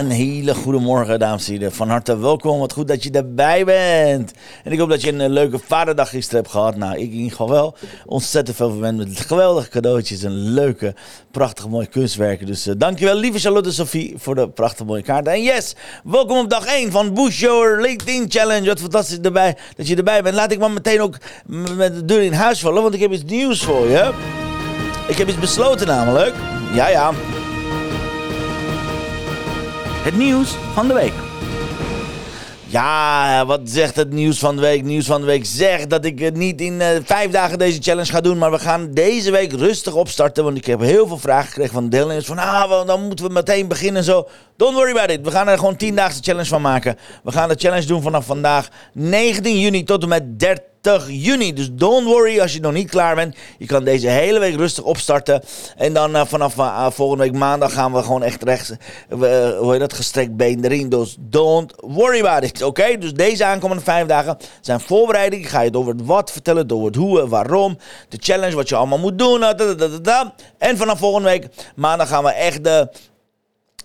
Een hele goede morgen, dames en heren. Van harte welkom. Wat goed dat je erbij bent. En ik hoop dat je een eh, leuke vaderdag gisteren hebt gehad. Nou, ik in ieder geval wel. Ontzettend veel verwend met geweldige cadeautjes en leuke, prachtige, mooie kunstwerken. Dus uh, dankjewel, lieve Charlotte Sophie, voor de prachtige, mooie kaarten. En yes, welkom op dag 1 van Boost Your LinkedIn Challenge. Wat fantastisch erbij, dat je erbij bent. Laat ik maar meteen ook met de deur in huis vallen, want ik heb iets nieuws voor je. Ik heb iets besloten namelijk. Ja, ja. Het nieuws van de week. Ja, wat zegt het nieuws van de week? Nieuws van de week zegt dat ik niet in uh, vijf dagen deze challenge ga doen. Maar we gaan deze week rustig opstarten. Want ik heb heel veel vragen gekregen van de deelnemers. Van ah, dan moeten we meteen beginnen zo. Don't worry about it. We gaan er gewoon 10 daagse challenge van maken. We gaan de challenge doen vanaf vandaag 19 juni tot en met 30 juni. Dus don't worry als je nog niet klaar bent. Je kan deze hele week rustig opstarten. En dan uh, vanaf uh, volgende week maandag gaan we gewoon echt rechts. Uh, hoe heet dat? Gestrekt been erin. Dus don't worry about it. Oké? Dus deze aankomende vijf dagen zijn voorbereiding. Ik ga je over het wat vertellen. Door het hoe waarom. De challenge. Wat je allemaal moet doen. En vanaf volgende week maandag gaan we echt de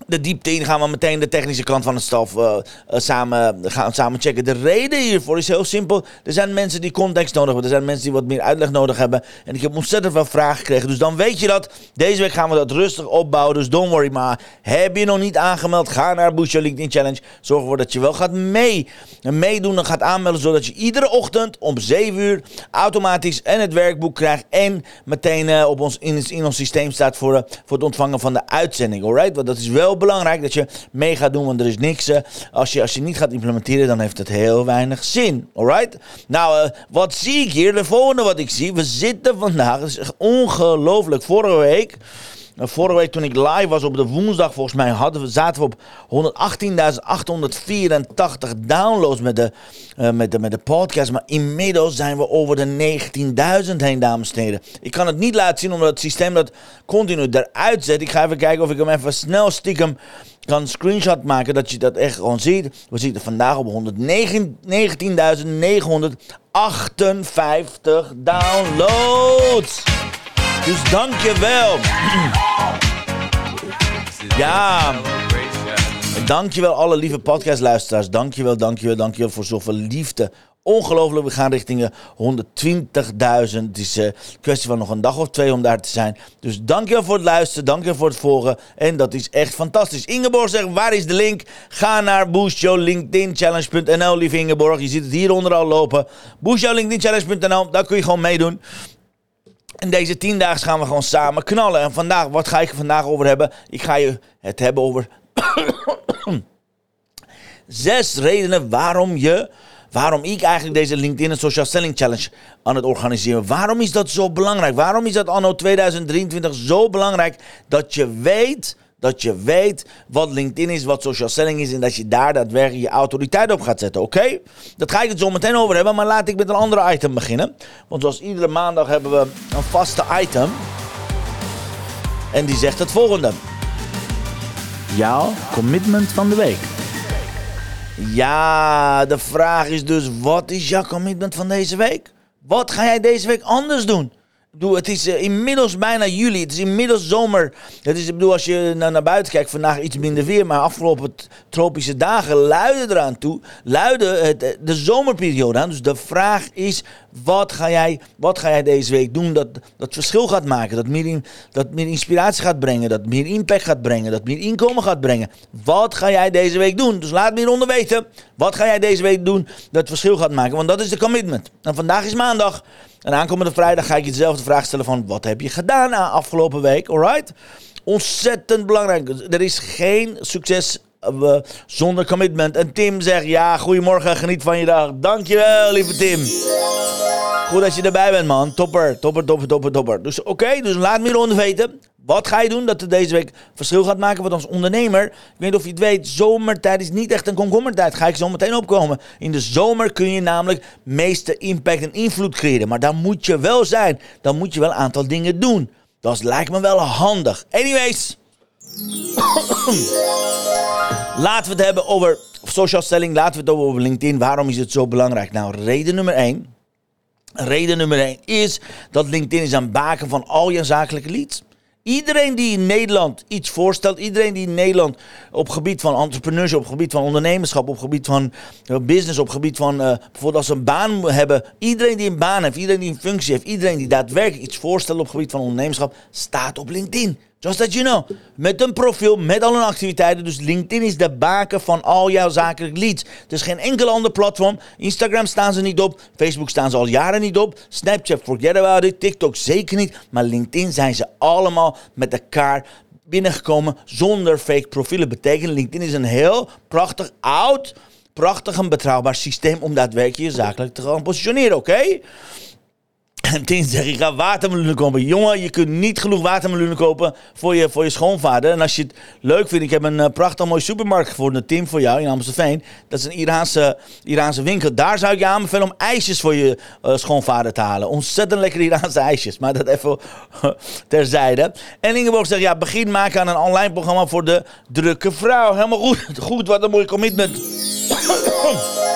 de diepte in gaan we meteen de technische kant van het staf uh, samen, gaan samen checken. De reden hiervoor is heel simpel. Er zijn mensen die context nodig hebben. Er zijn mensen die wat meer uitleg nodig hebben. En ik heb ontzettend veel vragen gekregen. Dus dan weet je dat. Deze week gaan we dat rustig opbouwen. Dus don't worry maar. Heb je nog niet aangemeld? Ga naar Your LinkedIn Challenge. Zorg ervoor dat je wel gaat mee, meedoen en gaat aanmelden. Zodat je iedere ochtend om 7 uur automatisch en het werkboek krijgt. En meteen uh, op ons, in, in, ons systeem staat voor, voor het ontvangen van de uitzending. Alright? Want dat is wel wel belangrijk dat je mee gaat doen, want er is niks. Uh, als, je, als je niet gaat implementeren, dan heeft het heel weinig zin. Alright? Nou, uh, wat zie ik hier? De volgende wat ik zie. We zitten vandaag, is ongelooflijk. Vorige week. Vorige week toen ik live was op de woensdag, volgens mij hadden we, zaten we op 118.884 downloads met de, uh, met, de, met de podcast. Maar inmiddels zijn we over de 19.000 heen, dames en heren. Ik kan het niet laten zien omdat het systeem dat continu eruit zet. Ik ga even kijken of ik hem even snel stiekem kan een screenshot maken dat je dat echt gewoon ziet. We zitten vandaag op 119.958 downloads. Dus dankjewel. ja. Dankjewel alle lieve podcastluisteraars. Dankjewel, dankjewel, dankjewel voor zoveel liefde. Ongelooflijk, we gaan richting 120.000. Het is een kwestie van nog een dag of twee om daar te zijn. Dus dankjewel voor het luisteren, dankjewel voor het volgen. En dat is echt fantastisch. Ingeborg zegt, waar is de link? Ga naar boostjouwlinkedinchallenge.nl, lieve Ingeborg. Je ziet het hieronder al lopen. boostjouwlinkedinchallenge.nl, daar kun je gewoon meedoen. En deze tien dagen gaan we gewoon samen knallen. En vandaag, wat ga ik vandaag over hebben? Ik ga je het hebben over zes redenen waarom je, waarom ik eigenlijk deze LinkedIn en Social Selling Challenge aan het organiseren. Waarom is dat zo belangrijk? Waarom is dat anno 2023 zo belangrijk dat je weet dat je weet wat LinkedIn is, wat social selling is en dat je daar daadwerkelijk je autoriteit op gaat zetten. Oké? Dat ga ik het zo meteen over hebben, maar laat ik met een andere item beginnen. Want zoals iedere maandag hebben we een vaste item. En die zegt het volgende. Jouw commitment van de week. Ja, de vraag is dus: wat is jouw commitment van deze week? Wat ga jij deze week anders doen? Bedoel, het is uh, inmiddels bijna juli. Het is inmiddels zomer. Het is, ik bedoel, als je naar, naar buiten kijkt, vandaag iets minder weer. Maar afgelopen tropische dagen luiden eraan toe. Luiden eh, de zomerperiode aan. Dus de vraag is, wat ga jij, wat ga jij deze week doen dat, dat verschil gaat maken? Dat meer, dat meer inspiratie gaat brengen. Dat meer impact gaat brengen. Dat meer inkomen gaat brengen. Wat ga jij deze week doen? Dus laat me hieronder weten. Wat ga jij deze week doen dat verschil gaat maken? Want dat is de commitment. En vandaag is maandag. En aankomende vrijdag ga ik je dezelfde vraag stellen van... wat heb je gedaan na afgelopen week, alright? Ontzettend belangrijk. Er is geen succes uh, zonder commitment. En Tim zegt, ja, goedemorgen, geniet van je dag. Dankjewel, lieve Tim. Goed dat je erbij bent, man. Topper, topper, topper, topper, topper. Dus oké, dus laat me hieronder weten. Wat ga je doen dat er deze week verschil gaat maken? Want als ondernemer, ik weet niet of je het weet, zomertijd is niet echt een komkommertijd. Ga ik zo meteen opkomen. In de zomer kun je namelijk meeste impact en invloed creëren. Maar dan moet je wel zijn. Dan moet je wel een aantal dingen doen. Dat lijkt me wel handig. Anyways. Laten we het hebben over social selling. Laten we het hebben over LinkedIn. Waarom is het zo belangrijk? Nou, reden nummer 1. Reden nummer 1 is dat LinkedIn is aan baken van al je zakelijke leads. Iedereen die in Nederland iets voorstelt, iedereen die in Nederland op gebied van entrepreneurship, op gebied van ondernemerschap, op gebied van uh, business, op gebied van uh, bijvoorbeeld als ze een baan hebben, iedereen die een baan heeft, iedereen die een functie heeft, iedereen die daadwerkelijk iets voorstelt op gebied van ondernemerschap, staat op LinkedIn. Just that you know. Met een profiel, met al hun activiteiten. Dus LinkedIn is de baken van al jouw zakelijke leads. Er is geen enkel ander platform. Instagram staan ze niet op. Facebook staan ze al jaren niet op. Snapchat, forget about it. TikTok zeker niet. Maar LinkedIn zijn ze allemaal met elkaar binnengekomen zonder fake profielen. Betekent LinkedIn is een heel prachtig oud, prachtig en betrouwbaar systeem om daadwerkelijk je zakelijk te gaan positioneren, oké? En tien zeg ik, ga watermeloenen kopen. Jongen, je kunt niet genoeg watermeloenen kopen voor je, voor je schoonvader. En als je het leuk vindt, ik heb een uh, prachtig mooi supermarkt gevonden, Tim, voor jou in Amstelveen. Dat is een Iraanse, Iraanse winkel. Daar zou ik je aanbevelen om ijsjes voor je uh, schoonvader te halen. Ontzettend lekkere Iraanse ijsjes. Maar dat even terzijde. En Ingeborg zegt, ja, begin maken aan een online programma voor de drukke vrouw. Helemaal goed. Goed, wat een mooi commitment.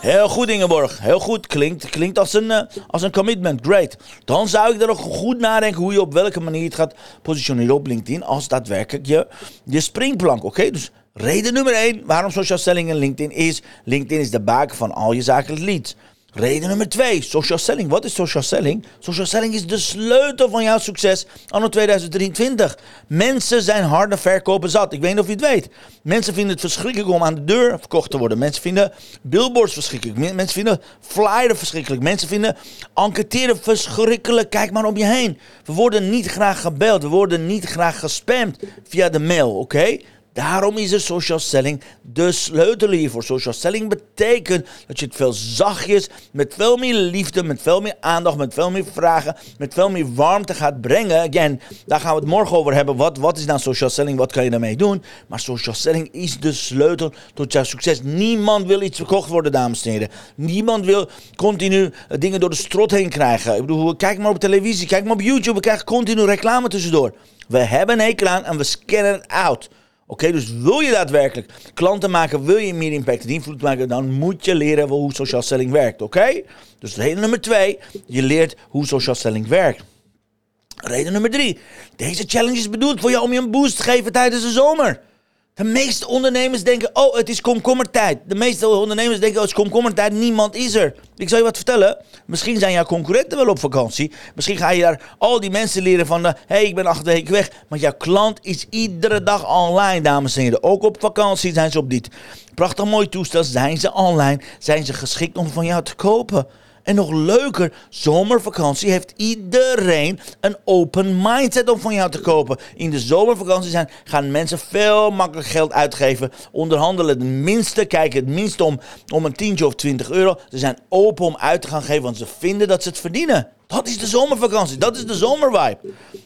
Heel goed, Ingeborg. Heel goed. Klinkt, klinkt als, een, uh, als een commitment. Great. Dan zou ik er nog goed nadenken hoe je op welke manier het gaat positioneren op LinkedIn als daadwerkelijk je, je springplank. Oké, dus reden nummer 1 waarom social selling in LinkedIn is: LinkedIn is de baken van al je zakelijke leads. Reden nummer twee, social selling. Wat is social selling? Social selling is de sleutel van jouw succes anno 2023. Mensen zijn harde verkopen zat. Ik weet niet of je het weet. Mensen vinden het verschrikkelijk om aan de deur verkocht te worden. Mensen vinden billboards verschrikkelijk. Mensen vinden flyers verschrikkelijk. Mensen vinden enquêteren verschrikkelijk. Kijk maar om je heen. We worden niet graag gebeld. We worden niet graag gespamd via de mail, oké? Daarom is er social selling de sleutel hiervoor. Social selling betekent dat je het veel zachtjes, met veel meer liefde, met veel meer aandacht, met veel meer vragen, met veel meer warmte gaat brengen. Again, daar gaan we het morgen over hebben. Wat, wat is nou social selling? Wat kan je daarmee doen? Maar social selling is de sleutel tot jouw succes. Niemand wil iets verkocht worden, dames en heren. Niemand wil continu dingen door de strot heen krijgen. Ik bedoel, kijk maar op televisie, kijk maar op YouTube. We krijgen continu reclame tussendoor. We hebben een hekel en we scannen het out. Oké, dus wil je daadwerkelijk klanten maken, wil je meer impact en invloed maken, dan moet je leren hoe social selling werkt. Oké? Dus reden nummer twee, je leert hoe social selling werkt. Reden nummer drie, deze challenge is bedoeld voor jou om je een boost te geven tijdens de zomer. De meeste ondernemers denken, oh, het is komkommertijd. De meeste ondernemers denken, oh, het is komkommertijd, niemand is er. Ik zal je wat vertellen. Misschien zijn jouw concurrenten wel op vakantie. Misschien ga je daar al die mensen leren van, hé, hey, ik ben acht weken weg. Maar jouw klant is iedere dag online, dames en heren. Ook op vakantie zijn ze op dit prachtig mooi toestel. Zijn ze online, zijn ze geschikt om van jou te kopen. En nog leuker, zomervakantie heeft iedereen een open mindset om van jou te kopen. In de zomervakantie zijn, gaan mensen veel makkelijker geld uitgeven. Onderhandelen het minste, kijken het minste om, om een tientje of 20 euro. Ze zijn open om uit te gaan geven, want ze vinden dat ze het verdienen. Dat is de zomervakantie, dat is de zomervibe.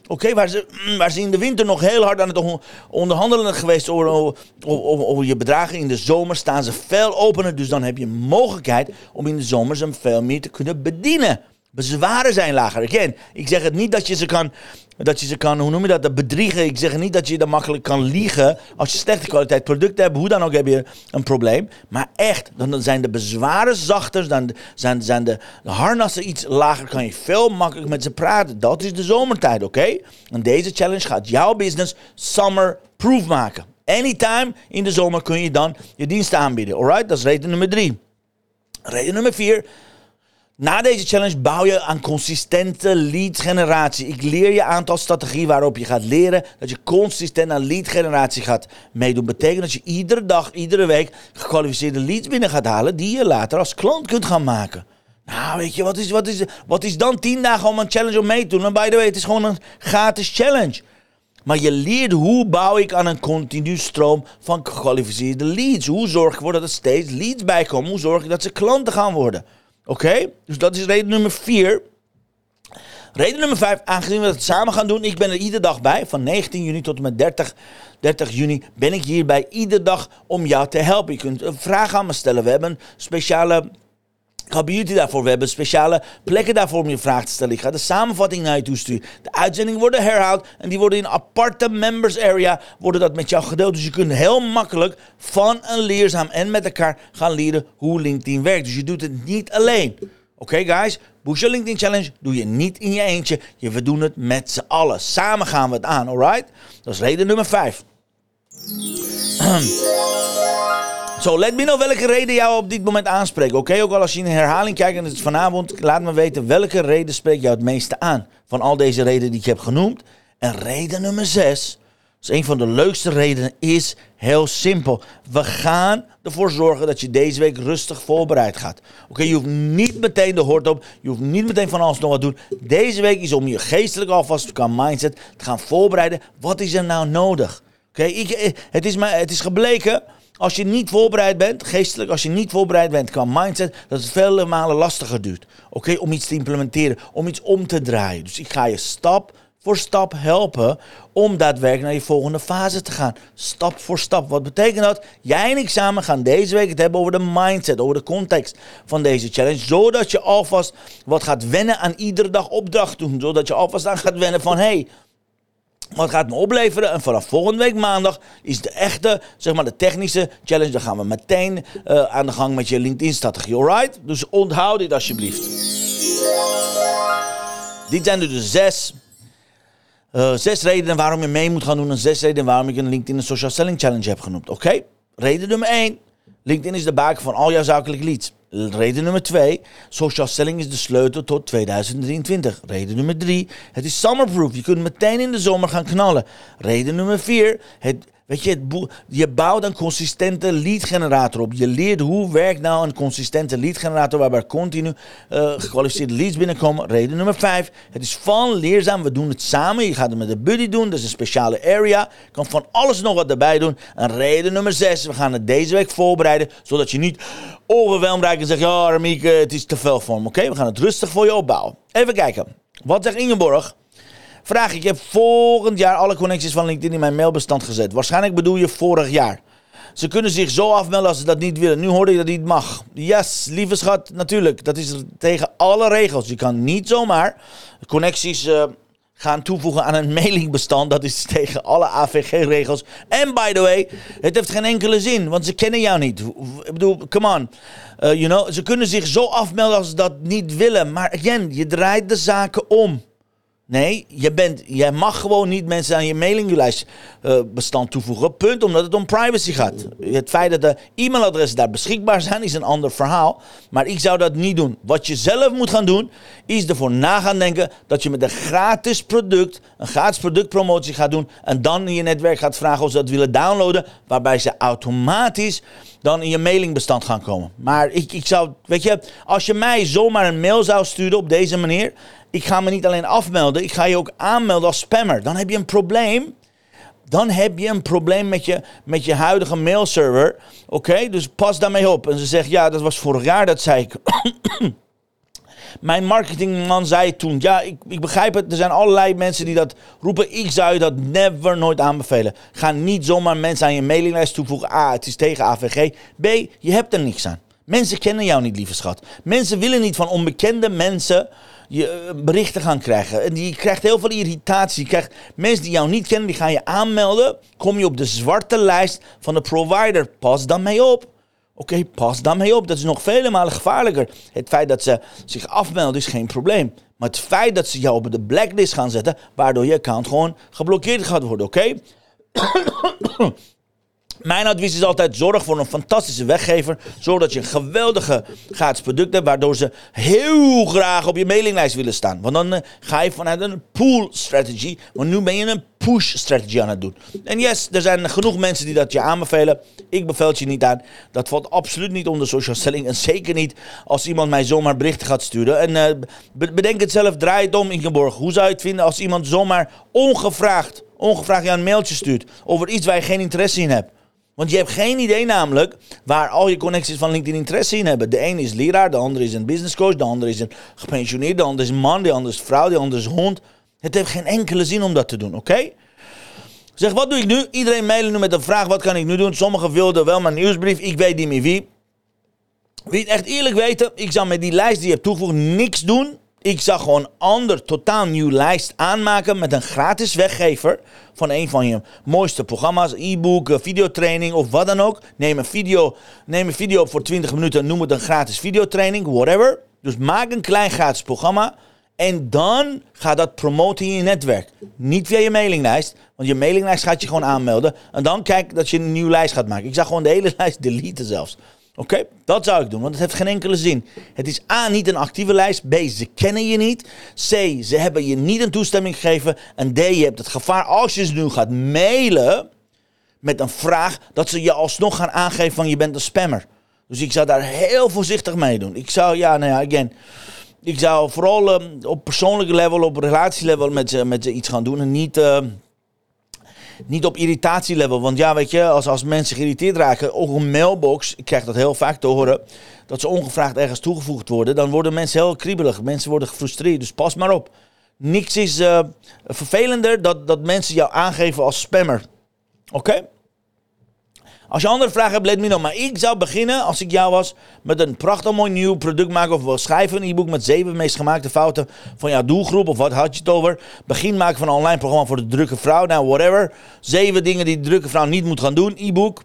Oké, waar, ze, mm, waar ze in de winter nog heel hard aan het onderhandelen geweest over, je bedragen. In de zomer staan ze veel opener, dus dan heb je mogelijkheid om in de zomer ze veel meer te kunnen bedienen. Bezwaren zijn lager. Again, ik zeg het niet dat je ze kan dat je ze kan, hoe noem je dat, dat bedriegen. Ik zeg niet dat je dan makkelijk kan liegen. Als je slechte kwaliteit producten hebt, hoe dan ook heb je een probleem. Maar echt, dan zijn de bezwaren zachter, dan zijn, zijn de, harnassen iets lager. Kan je veel makkelijker met ze praten. Dat is de zomertijd, oké? En deze challenge gaat jouw business summer-proof maken. Anytime in de zomer kun je dan je diensten aanbieden. Alright, dat is reden nummer drie. Reden nummer vier na deze challenge bouw je aan consistente lead generatie. Ik leer je aantal strategieën waarop je gaat leren dat je consistent aan lead generatie gaat meedoen. Betekent dat je iedere dag, iedere week gekwalificeerde leads binnen gaat halen die je later als klant kunt gaan maken. Nou, weet je, wat is, wat is, wat is dan 10 dagen om een challenge om mee te doen? En by the way, het is gewoon een gratis challenge. Maar je leert hoe bouw ik aan een continu stroom van gekwalificeerde leads. Hoe zorg ik ervoor dat er steeds leads bij komen? Hoe zorg ik dat ze klanten gaan worden? Oké? Dus dat is reden nummer 4. Reden nummer 5, aangezien we het samen gaan doen, ik ben er iedere dag bij. Van 19 juni tot en met 30, 30 juni ben ik hierbij iedere dag om jou te helpen. Je kunt een vraag aan me stellen. We hebben speciale community daarvoor. We hebben speciale plekken daarvoor om je vraag te stellen. Ik ga de samenvatting naar je toe sturen. De uitzendingen worden herhaald en die worden in een aparte members area worden dat met jou gedeeld. Dus je kunt heel makkelijk van een leerzaam en met elkaar gaan leren hoe LinkedIn werkt. Dus je doet het niet alleen. Oké guys, Boost Your LinkedIn Challenge doe je niet in je eentje. Je, we doen het met z'n allen. Samen gaan we het aan, alright? Dat is reden nummer 5. Zo, let me know welke reden jou op dit moment aanspreekt. Oké, ook al als je in herhaling kijkt en het is vanavond, laat me weten welke reden spreekt jou het meeste aan. Van al deze redenen die ik heb genoemd. En reden nummer 6, dat is een van de leukste redenen, is heel simpel. We gaan ervoor zorgen dat je deze week rustig voorbereid gaat. Oké, je hoeft niet meteen de hoort op, je hoeft niet meteen van alles nog wat doen. Deze week is om je geestelijk alvast qua mindset te gaan voorbereiden. Wat is er nou nodig? Oké, eh, het, is het is gebleken als je niet voorbereid bent, geestelijk, als je niet voorbereid bent qua mindset, dat het vele malen lastiger duurt. Oké, om iets te implementeren, om iets om te draaien. Dus ik ga je stap voor stap helpen om daadwerkelijk naar je volgende fase te gaan. Stap voor stap. Wat betekent dat? Jij en ik samen gaan deze week het hebben over de mindset, over de context van deze challenge. Zodat je alvast wat gaat wennen aan iedere dag opdracht doen. Zodat je alvast aan gaat wennen van, hey, wat gaat me opleveren? En vanaf volgende week maandag is de echte, zeg maar de technische challenge. Dan gaan we meteen uh, aan de gang met je LinkedIn-strategie, alright? Dus onthoud dit alsjeblieft. Dit zijn dus zes, uh, zes redenen waarom je mee moet gaan doen. En zes redenen waarom ik een LinkedIn Social Selling Challenge heb genoemd. Oké? Reden nummer één. LinkedIn is de baken van al jouw zakelijke leads. Reden nummer twee, social selling is de sleutel tot 2023. Reden nummer drie, het is summerproof. Je kunt meteen in de zomer gaan knallen. Reden nummer vier, het, Weet je, je bouwt een consistente lead generator op. Je leert hoe werkt nou een consistente lead generator waarbij continu uh, gekwalificeerde leads binnenkomen. Reden nummer 5. Het is van leerzaam. We doen het samen. Je gaat het met de buddy doen. Dat is een speciale area. Je kan van alles nog wat erbij doen. En reden nummer 6. We gaan het deze week voorbereiden. Zodat je niet overweldigd en zegt: Ja, Ramiek, het is te veel voor me. Oké, we gaan het rustig voor je opbouwen. Even kijken. Wat zegt Ingeborg? Vraag, ik heb volgend jaar alle connecties van LinkedIn in mijn mailbestand gezet. Waarschijnlijk bedoel je vorig jaar. Ze kunnen zich zo afmelden als ze dat niet willen. Nu hoorde je dat niet mag. Yes, lieve schat, natuurlijk. Dat is tegen alle regels. Je kan niet zomaar connecties uh, gaan toevoegen aan een mailingbestand. Dat is tegen alle AVG-regels. En by the way, het heeft geen enkele zin, want ze kennen jou niet. Ik bedoel, come on. Uh, you know, ze kunnen zich zo afmelden als ze dat niet willen. Maar again, je draait de zaken om. Nee, je bent, jij mag gewoon niet mensen aan je mailinglijst uh, bestand toevoegen. Punt, omdat het om privacy gaat. Het feit dat de e-mailadressen daar beschikbaar zijn, is een ander verhaal. Maar ik zou dat niet doen. Wat je zelf moet gaan doen, is ervoor na gaan denken dat je met een gratis product, een gratis productpromotie gaat doen. En dan in je netwerk gaat vragen of ze dat willen downloaden. Waarbij ze automatisch dan in je mailingbestand gaan komen. Maar ik, ik zou, weet je, als je mij zomaar een mail zou sturen op deze manier ik ga me niet alleen afmelden, ik ga je ook aanmelden als spammer. Dan heb je een probleem. Dan heb je een probleem met je, met je huidige mailserver. Oké, dus pas daarmee op. En ze zegt, ja, dat was vorig jaar, dat zei ik. Mijn marketingman zei toen, ja, ik, ik begrijp het, er zijn allerlei mensen die dat roepen. Ik zou je dat never nooit aanbevelen. Ga niet zomaar mensen aan je mailinglijst toevoegen. A, het is tegen AVG. B, je hebt er niks aan. Mensen kennen jou niet, lieve schat. Mensen willen niet van onbekende mensen je eh, berichten gaan krijgen. En die krijgt heel veel irritatie. Je krijgt mensen die jou niet kennen, die gaan je aanmelden. Kom je op de zwarte lijst van de provider. Pas dan mee op. Oké, pas dan mee op. Dat is nog vele malen gevaarlijker. Het feit dat ze zich afmelden is geen probleem. Maar het feit dat ze jou op de blacklist gaan zetten, waardoor je account gewoon geblokkeerd gaat worden, oké? Mijn advies is altijd: zorg voor een fantastische weggever. Zodat je een geweldige gratis product hebt. Waardoor ze heel graag op je mailinglijst willen staan. Want dan eh, ga je vanuit een pull strategy. Maar nu ben je een push strategy aan het doen. En yes, er zijn genoeg mensen die dat je aanbevelen. Ik beveel het je niet aan. Dat valt absoluut niet onder social selling. En zeker niet als iemand mij zomaar berichten gaat sturen. En uh, bedenk het zelf, draai het om, Ingeborg. Hoe zou je het vinden als iemand zomaar ongevraagd, ongevraagd je een mailtje stuurt over iets waar je geen interesse in hebt? Want je hebt geen idee namelijk waar al je connecties van LinkedIn interesse in hebben. De ene is leraar, de andere is een business coach, de andere is een gepensioneerde, de andere is een man, de andere is vrouw, de andere is hond. Het heeft geen enkele zin om dat te doen, oké? Zeg, wat doe ik nu? Iedereen mailen nu met een vraag, wat kan ik nu doen? Sommigen wilden wel mijn nieuwsbrief, ik weet niet meer wie. Wil je het echt eerlijk weten? Ik zou met die lijst die je hebt toegevoegd niks doen. Ik zou gewoon ander, totaal nieuw lijst aanmaken met een gratis weggever van een van je mooiste programma's, e-book, videotraining of wat dan ook. Neem een video, neem een video op voor 20 minuten, noem het een gratis videotraining, whatever. Dus maak een klein gratis programma en dan ga dat promoten in je netwerk. Niet via je mailinglijst, want je mailinglijst gaat je gewoon aanmelden. En dan kijk dat je een nieuwe lijst gaat maken. Ik zou gewoon de hele lijst deleten zelfs. Oké, dat zou ik doen, want het heeft geen enkele zin. Het is A, niet een actieve lijst. B, ze kennen je niet. C, ze hebben je niet een toestemming gegeven. En D, je hebt het gevaar als je ze nu gaat mailen met een vraag, dat ze je alsnog gaan aangeven van je bent een spammer. Dus ik zou daar heel voorzichtig mee doen. Ik zou, ja, nou ja, again. Ik zou vooral uh, op persoonlijke level, op relatielevel met ze, met ze iets gaan doen. En niet... Uh, niet op irritatielevel. Want ja, weet je, als, als mensen geïrriteerd raken, ook een mailbox, ik krijg dat heel vaak te horen, dat ze ongevraagd ergens toegevoegd worden, dan worden mensen heel kriebelig. Mensen worden gefrustreerd. Dus pas maar op. Niks is uh, vervelender dat, dat mensen jou aangeven als spammer. Oké? Als je andere vragen hebt, let me know. Maar ik zou beginnen, als ik jou was, met een prachtig mooi nieuw product maken. Of wel schrijven een e-book met zeven meest gemaakte fouten van jouw doelgroep. Of wat had je het over? Begin maken van een online programma voor de drukke vrouw. Nou, whatever. Zeven dingen die de drukke vrouw niet moet gaan doen. E-book.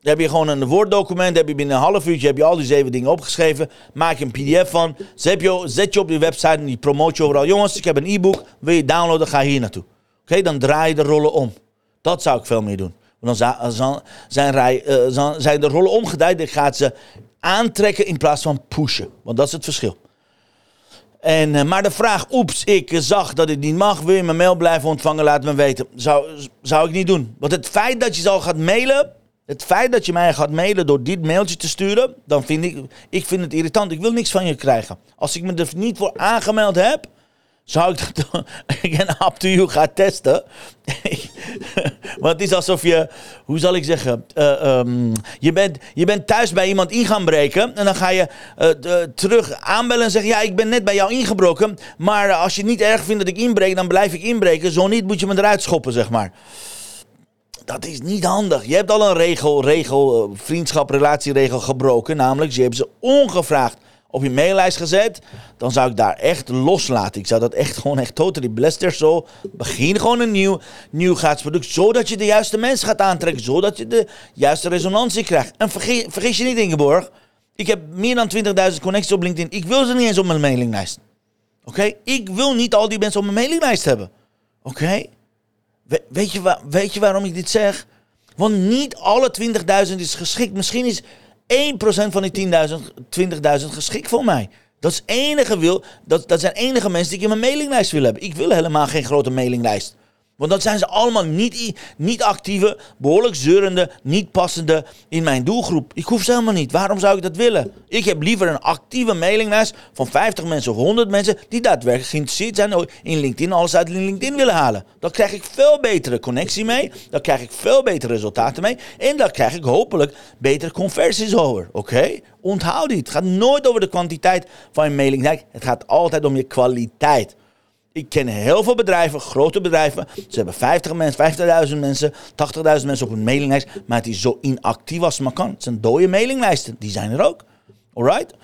Dan heb je gewoon een woorddocument. Heb je binnen een half uurtje heb je al die zeven dingen opgeschreven. Maak je een pdf van. Zet je, je op je website en die promoot je overal. Jongens, ik heb een e-book. Wil je downloaden? Ga hier naartoe. Oké, dan draai je de rollen om. Dat zou ik veel meer doen. Dan zijn, rij, uh, zijn de rollen omgedraaid. Ik ga ze aantrekken in plaats van pushen. Want dat is het verschil. En, uh, maar de vraag, oeps, ik zag dat het niet mag. Wil je mijn mail blijven ontvangen? Laat me weten. Zou, zou ik niet doen. Want het feit dat je zo gaat mailen. Het feit dat je mij gaat mailen door dit mailtje te sturen. Dan vind ik, ik vind het irritant. Ik wil niks van je krijgen. Als ik me er niet voor aangemeld heb zou ik dat again, up to you gaan testen? Want het is alsof je, hoe zal ik zeggen, uh, um, je, bent, je bent thuis bij iemand in gaan breken en dan ga je uh, terug aanbellen en zeggen, ja, ik ben net bij jou ingebroken, maar als je het niet erg vindt dat ik inbreek, dan blijf ik inbreken. Zo niet moet je me eruit schoppen, zeg maar. Dat is niet handig. Je hebt al een regel, regel, vriendschap, relatieregel gebroken, namelijk je hebt ze ongevraagd op je maillijst gezet, dan zou ik daar echt loslaten. Ik zou dat echt gewoon echt totally blessed zo. Begin gewoon een nieuw, nieuw product, zodat je de juiste mensen gaat aantrekken, zodat je de juiste resonantie krijgt. En vergeet, je niet, Ingeborg, ik heb meer dan 20.000 connecties op LinkedIn. Ik wil ze niet eens op mijn mailinglijst. Oké? Ik wil niet al die mensen op mijn mailinglijst hebben. Oké? weet, weet je waarom ik dit zeg? Want niet alle 20.000 is geschikt. Misschien is 1% van die 10.000, 20.000 geschikt voor mij. Dat is enige wil, dat, dat zijn enige mensen die ik in mijn mailinglijst wil hebben. Ik wil helemaal geen grote mailinglijst. Want dat zijn ze allemaal niet, niet actieve, behoorlijk zeurende, niet passende in mijn doelgroep. Ik hoef ze helemaal niet. Waarom zou ik dat willen? Ik heb liever een actieve mailinglijst van 50 mensen of 100 mensen die daadwerkelijk geïnteresseerd zijn in LinkedIn, alles uit LinkedIn willen halen. Dan krijg ik veel betere connectie mee, dan krijg ik veel betere resultaten mee en dan krijg ik hopelijk betere conversies over. Oké? Onthoud dit. Het gaat nooit over de kwantiteit van je mailinglijst. Het gaat altijd om je kwaliteit. Ik ken heel veel bedrijven, grote bedrijven. Ze hebben 50 mensen, 50.000 mensen, 80.000 mensen op hun mailinglijst. Maar het is zo inactief als het maar kan. Het zijn dode mailinglijsten. Die zijn er ook. Alright?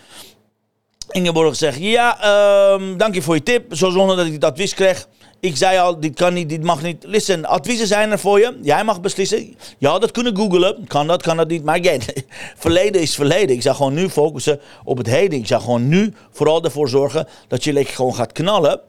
Ingeborg zegt, ja, um, dank je voor je tip. Zo zonder dat ik het advies kreeg. Ik zei al, dit kan niet, dit mag niet. Listen, adviezen zijn er voor je. Jij mag beslissen. Je had dat kunnen googlen. Kan dat, kan dat niet. Maar again, verleden is verleden. Ik zou gewoon nu focussen op het heden. Ik zou gewoon nu vooral ervoor zorgen dat je lekker gewoon gaat knallen.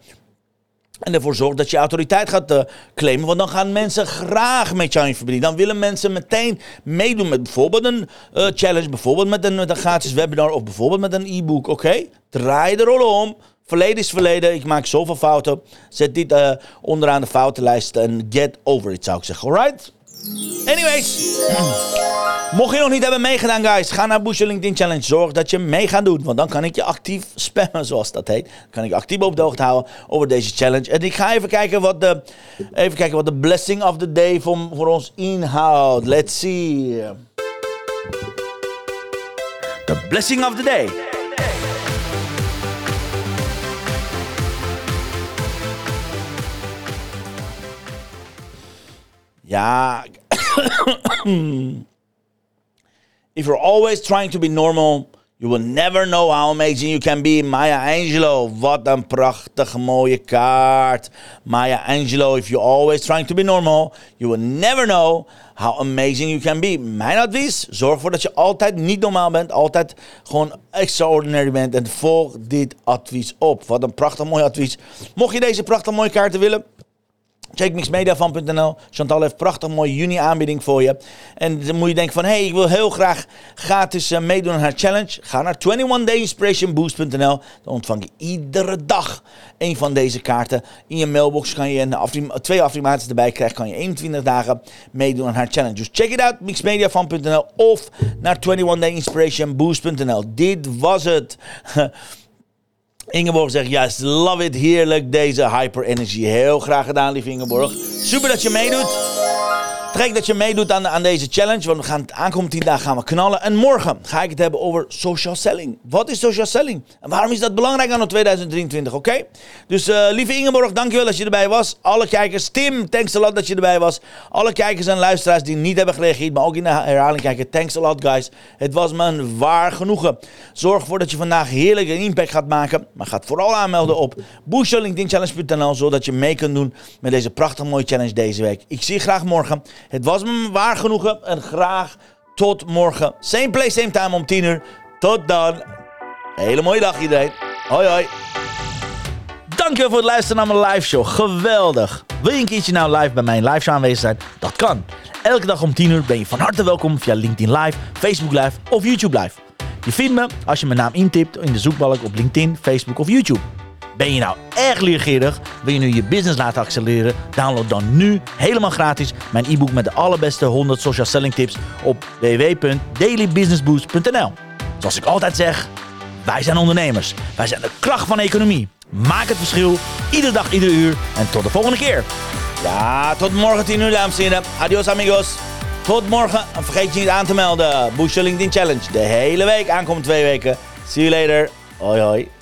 En ervoor zorgt dat je autoriteit gaat uh, claimen. Want dan gaan mensen graag met jou in verbinding. Dan willen mensen meteen meedoen met bijvoorbeeld een uh, challenge. Bijvoorbeeld met een, gratis webinar. Of bijvoorbeeld met een e-book. Oké? Draai de rollen om. Verleden is verleden. Ik maak zoveel fouten. Zet dit uh, onderaan de foutenlijst. En get over it zou ik zeggen. Alright? Anyways, mocht je nog niet hebben meegedaan, guys, ga naar Boost LinkedIn Challenge. Zorg dat je mee gaat doen, want dan kan ik je actief spammen, zoals dat heet. Kan ik je actief op de hoogte houden over deze challenge. En ik ga even kijken wat de, even kijken wat de blessing of the day voor, voor ons inhoudt. Let's see. The blessing of the day. Ja. if you're always trying to be normal, you will never know how amazing you can be. Maya Angelou, wat een prachtige mooie kaart. Maya Angelou, if you're always trying to be normal, you will never know how amazing you can be. Mijn advies, zorg ervoor dat je altijd niet normaal bent. Altijd gewoon extraordinary bent. En volg dit advies op. Wat een prachtig mooi advies. Mocht je deze prachtig mooie kaarten willen Check. Chantal heeft prachtig mooie juni aanbieding voor je. En dan moet je denken van, hé, hey, ik wil heel graag gratis uh, meedoen aan haar challenge. Ga naar 21dayinspirationboost.nl. Dan ontvang je iedere dag een van deze kaarten. In je mailbox kan je een twee affirmaties erbij krijgen. Kan je 21 dagen meedoen aan haar challenge. Dus check it out, mixmediafan.nl of naar 21dayinspirationboost.nl. Dit was het. Ingeborg zegt, juist, love it, heerlijk, deze hyper energy. Heel graag gedaan, lieve Ingeborg. Super dat je meedoet. Trek dat je meedoet aan, aan deze challenge. Want we gaan aankomende 10 dagen gaan we knallen. En morgen ga ik het hebben over social selling. Wat is social selling? En waarom is dat belangrijk aan 2023? Oké? Dus uh, lieve Ingeborg, dankjewel dat je erbij was. Alle kijkers, Tim, thanks a lot dat je erbij was. Alle kijkers en luisteraars die niet hebben gereageerd, maar ook in de herhaling kijken. Thanks a lot, guys. Het was me een waar genoegen. Zorg ervoor dat je vandaag heerlijk een impact gaat maken. Maar ga vooral aanmelden op boostyourlinkedinchallenge.nl zodat je mee kunt doen met deze prachtig mooie challenge deze week. Ik zie je graag morgen. Het was me waar genoegen en graag tot morgen. Same place, same time om 10 uur. Tot dan. Hele mooie dag iedereen. Hoi hoi. Dankjewel voor het luisteren naar mijn live show. Geweldig. Wil je een keertje nou live bij mijn live show aanwezig zijn? Dat kan. Elke dag om 10 uur ben je van harte welkom via LinkedIn Live, Facebook Live of YouTube Live. Je vindt me als je mijn naam intipt in de zoekbalk op LinkedIn, Facebook of YouTube. Ben je nou erg leergierig? Wil je nu je business laten accelereren? Download dan nu helemaal gratis mijn e-book met de allerbeste 100 social selling tips op www.dailybusinessboost.nl. Zoals ik altijd zeg, wij zijn ondernemers. Wij zijn de kracht van de economie. Maak het verschil, iedere dag, iedere uur. En tot de volgende keer. Ja, tot morgen 10 uur, dames en heren. Adios, amigos. Tot morgen. En vergeet je niet aan te melden. Boost LinkedIn Challenge. De hele week, aankomende twee weken. See you later. Hoi, hoi.